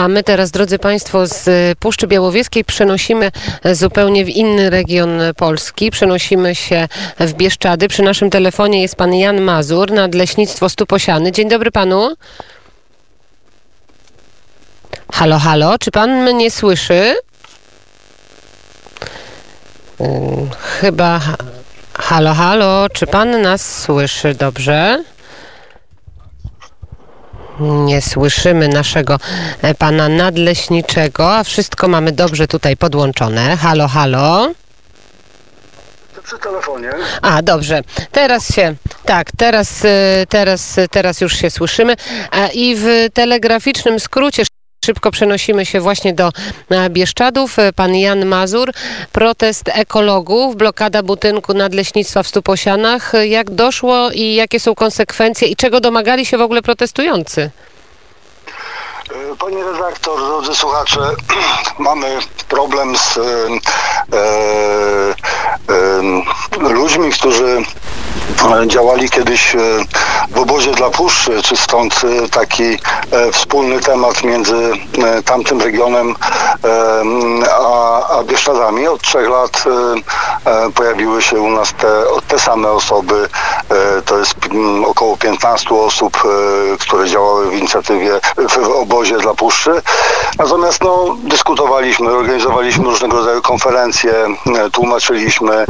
A my teraz, drodzy Państwo, z Puszczy Białowieskiej przenosimy zupełnie w inny region Polski. Przenosimy się w Bieszczady. Przy naszym telefonie jest pan Jan Mazur, Nadleśnictwo Stuposiany. Dzień dobry panu. Halo, halo, czy pan mnie słyszy? Chyba. Halo, halo, czy pan nas słyszy dobrze? Nie słyszymy naszego e, pana nadleśniczego, a wszystko mamy dobrze tutaj podłączone. Halo, halo. Przy telefonie. A, dobrze. Teraz się, tak, teraz, e, teraz, teraz już się słyszymy. I w telegraficznym skrócie szybko przenosimy się właśnie do e, Bieszczadów. E, Pan Jan Mazur, protest ekologów, blokada budynku Nadleśnictwa w Stuposianach. E, Jak doszło i jakie są konsekwencje i czego domagali się w ogóle protestujący? E, Pani redaktor, drodzy słuchacze, mamy problem z e, e, ludźmi, którzy działali kiedyś w obozie dla puszczy, czy stąd e, taki e, wspólny temat między e, tamtym regionem a, a Bieszczadami. Od trzech lat pojawiły się u nas te, te same osoby. E, To jest mm, około 15 osób, e, które działały w inicjatywie w obozie dla puszczy. Natomiast no, dyskutowaliśmy, organizowaliśmy różnego rodzaju konferencje, e, tłumaczyliśmy, e,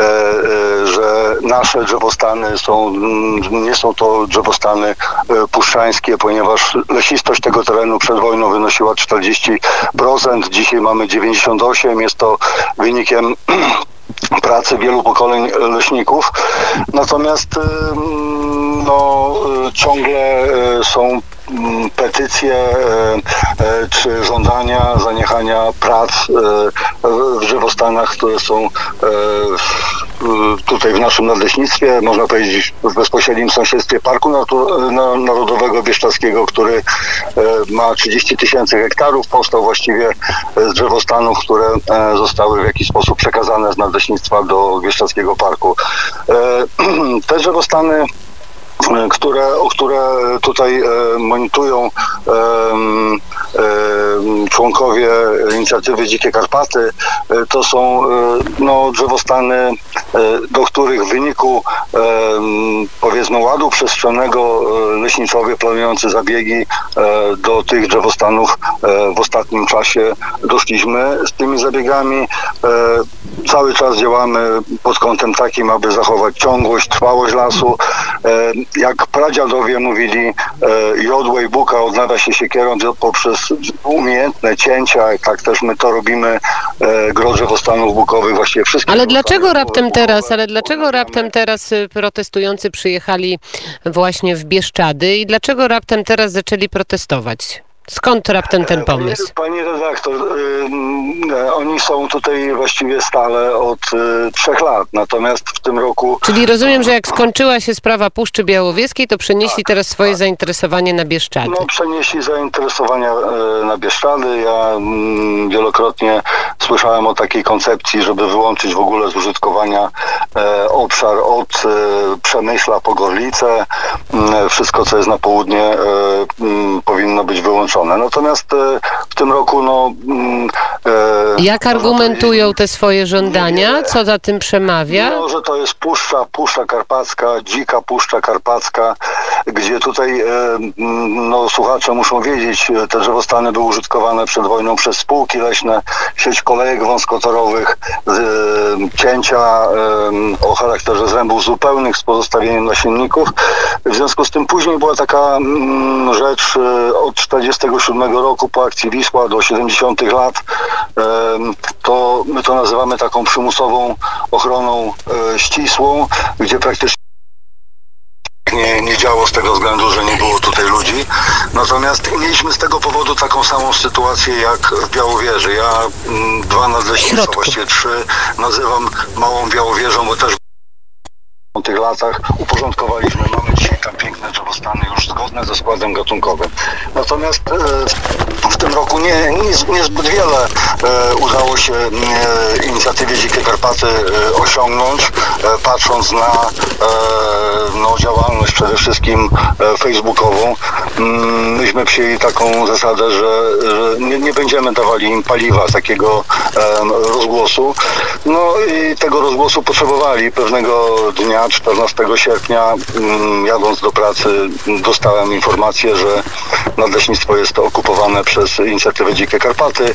e, że nasze drzewostany są, mm, nie są to drzewostany e, puszczańskie, ponieważ lesistość tego terenu przed wojną wynosiła 40%, dzisiaj mamy 98%, jest to wynikiem pracy wielu pokoleń leśników. Natomiast ym, no, y, ciągle y, są mm, petycje y, y, czy żądania zaniechania prac y, w drzewostanach, które są y, w- y, tutaj w naszym nadleśnictwie, można powiedzieć w bezpośrednim sąsiedztwie Parku Narodowego Bieszczadzkiego, który y, ma 30 tysięcy hektarów, powstał właściwie z drzewostanów, które e, zostały w jakiś sposób przekazane z nadleśnictwa do Bieszczadzkiego Parku. E, Te drzewostany e, które, które tutaj e, em, członkowie inicjatywy Dzikie Karpaty, e, to są e, no, drzewostany, e, do których w wyniku powiedzmy ładu przestrzennego e, leśniczowie planujący zabiegi e, do tych drzewostanów e, w ostatnim czasie doszliśmy z tymi zabiegami. E, Cały czas działamy pod kątem takim, aby zachować ciągłość, trwałość lasu. E, Jak pradziadowie mówili, e, jodłej buka odnawia się siekierą poprzez umiejętne cięcia, tak też my to robimy, e, gro drzewostanów bukowych, właściwie wszystkie Ale dlaczego raptem bukowe teraz, ale dlaczego raptem teraz y, protestujący przyjechali właśnie w Bieszczady i dlaczego raptem teraz zaczęli protestować? Skąd raptem ten pomysł? Pani, pani redaktor, ym, e, oni są tutaj właściwie stale od trzech lat, natomiast w tym roku Czyli rozumiem, że jak skończyła się sprawa Puszczy Białowieskiej, to przenieśli teraz swoje zainteresowanie na Bieszczady. no, przenieśli zainteresowania e, na Bieszczady. Ja wielokrotnie słyszałem o takiej koncepcji, żeby wyłączyć w ogóle z użytkowania e, obszar od e, Przemyśla po Gorlice. Mm, Wszystko, co jest na południe, e, mm, powinno być wyłączone. Natomiast e, w tym roku, no... mm, e, Jak argumentują te swoje żądania? Co za tym przemawia? No, że to jest puszcza, puszcza karpacka, dzika puszcza karpacka, gdzie tutaj e, no, słuchacze muszą wiedzieć, e, te drzewostany były użytkowane przed wojną przez spółki leśne, sieć kolejek wąskotorowych, cięcia o charakterze zrębów zupełnych z pozostawieniem nasienników. W związku z tym później była taka mm, rzecz e, od 47 roku po akcji Wisła do 70 lat, to my to nazywamy taką przymusową ochroną e, ścisłą, gdzie praktycznie nie, nie działo z tego względu, że nie było tutaj ludzi. Natomiast mieliśmy z tego powodu taką samą sytuację jak w Białowieży. Ja mm, dwa nadleśnictwa, właściwie trzy, nazywam Małą Białowieżą, bo też w tych latach uporządkowaliśmy. Mamy dzisiaj tam piękne drzewostany już zgodne ze składem gatunkowym. Natomiast e, w tym roku nie, nic niezbyt wiele e, udało się e, inicjatywie Dzikie Karpaty osiągnąć, patrząc na no, działalność przede wszystkim facebookową. Myśmy przyjęli taką zasadę, że, że nie, nie będziemy dawali im paliwa takiego rozgłosu. No i tego rozgłosu potrzebowali. Pewnego dnia, 14 sierpnia, mm, jadąc do pracy, dostałem informację, że nadleśnictwo jest okupowane przez inicjatywę Dzikie Karpaty.